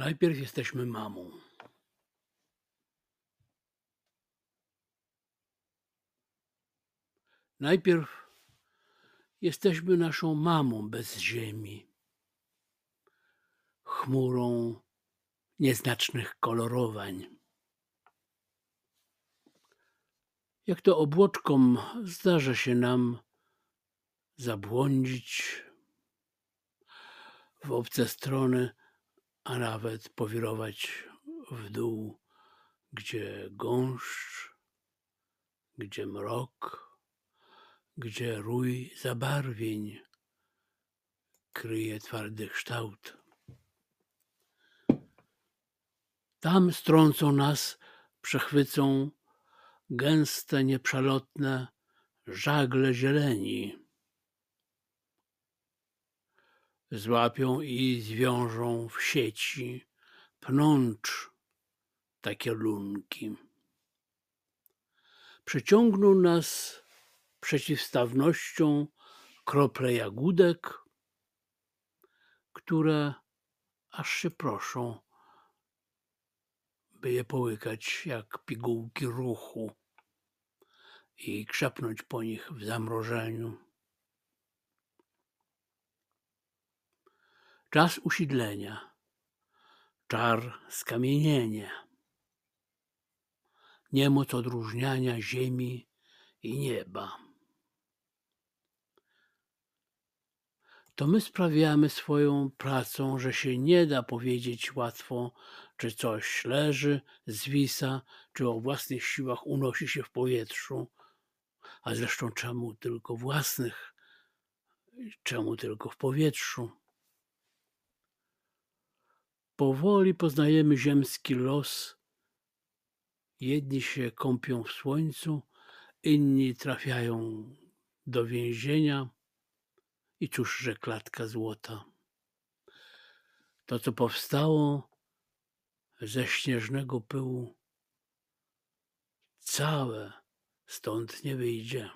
Najpierw jesteśmy mamą. Najpierw jesteśmy naszą mamą bez ziemi, chmurą nieznacznych kolorowań. Jak to obłoczkom zdarza się nam zabłądzić w obce strony, a nawet powirować w dół, gdzie gąszcz, gdzie mrok, gdzie rój zabarwień kryje twardy kształt. Tam strącą nas, przechwycą gęste, nieprzalotne żagle zieleni. Złapią i zwiążą w sieci, pnącz takie lunki. Przyciągną nas przeciwstawnością krople jagódek, które aż się proszą, by je połykać jak pigułki ruchu i krzepnąć po nich w zamrożeniu. Czas usidlenia, czar skamienienia, niemoc odróżniania ziemi i nieba. To my sprawiamy swoją pracą, że się nie da powiedzieć łatwo, czy coś leży, zwisa, czy o własnych siłach unosi się w powietrzu, a zresztą czemu tylko własnych, czemu tylko w powietrzu. Powoli poznajemy ziemski los. Jedni się kąpią w słońcu, inni trafiają do więzienia. I cóż, że klatka złota. To, co powstało ze śnieżnego pyłu, całe stąd nie wyjdzie.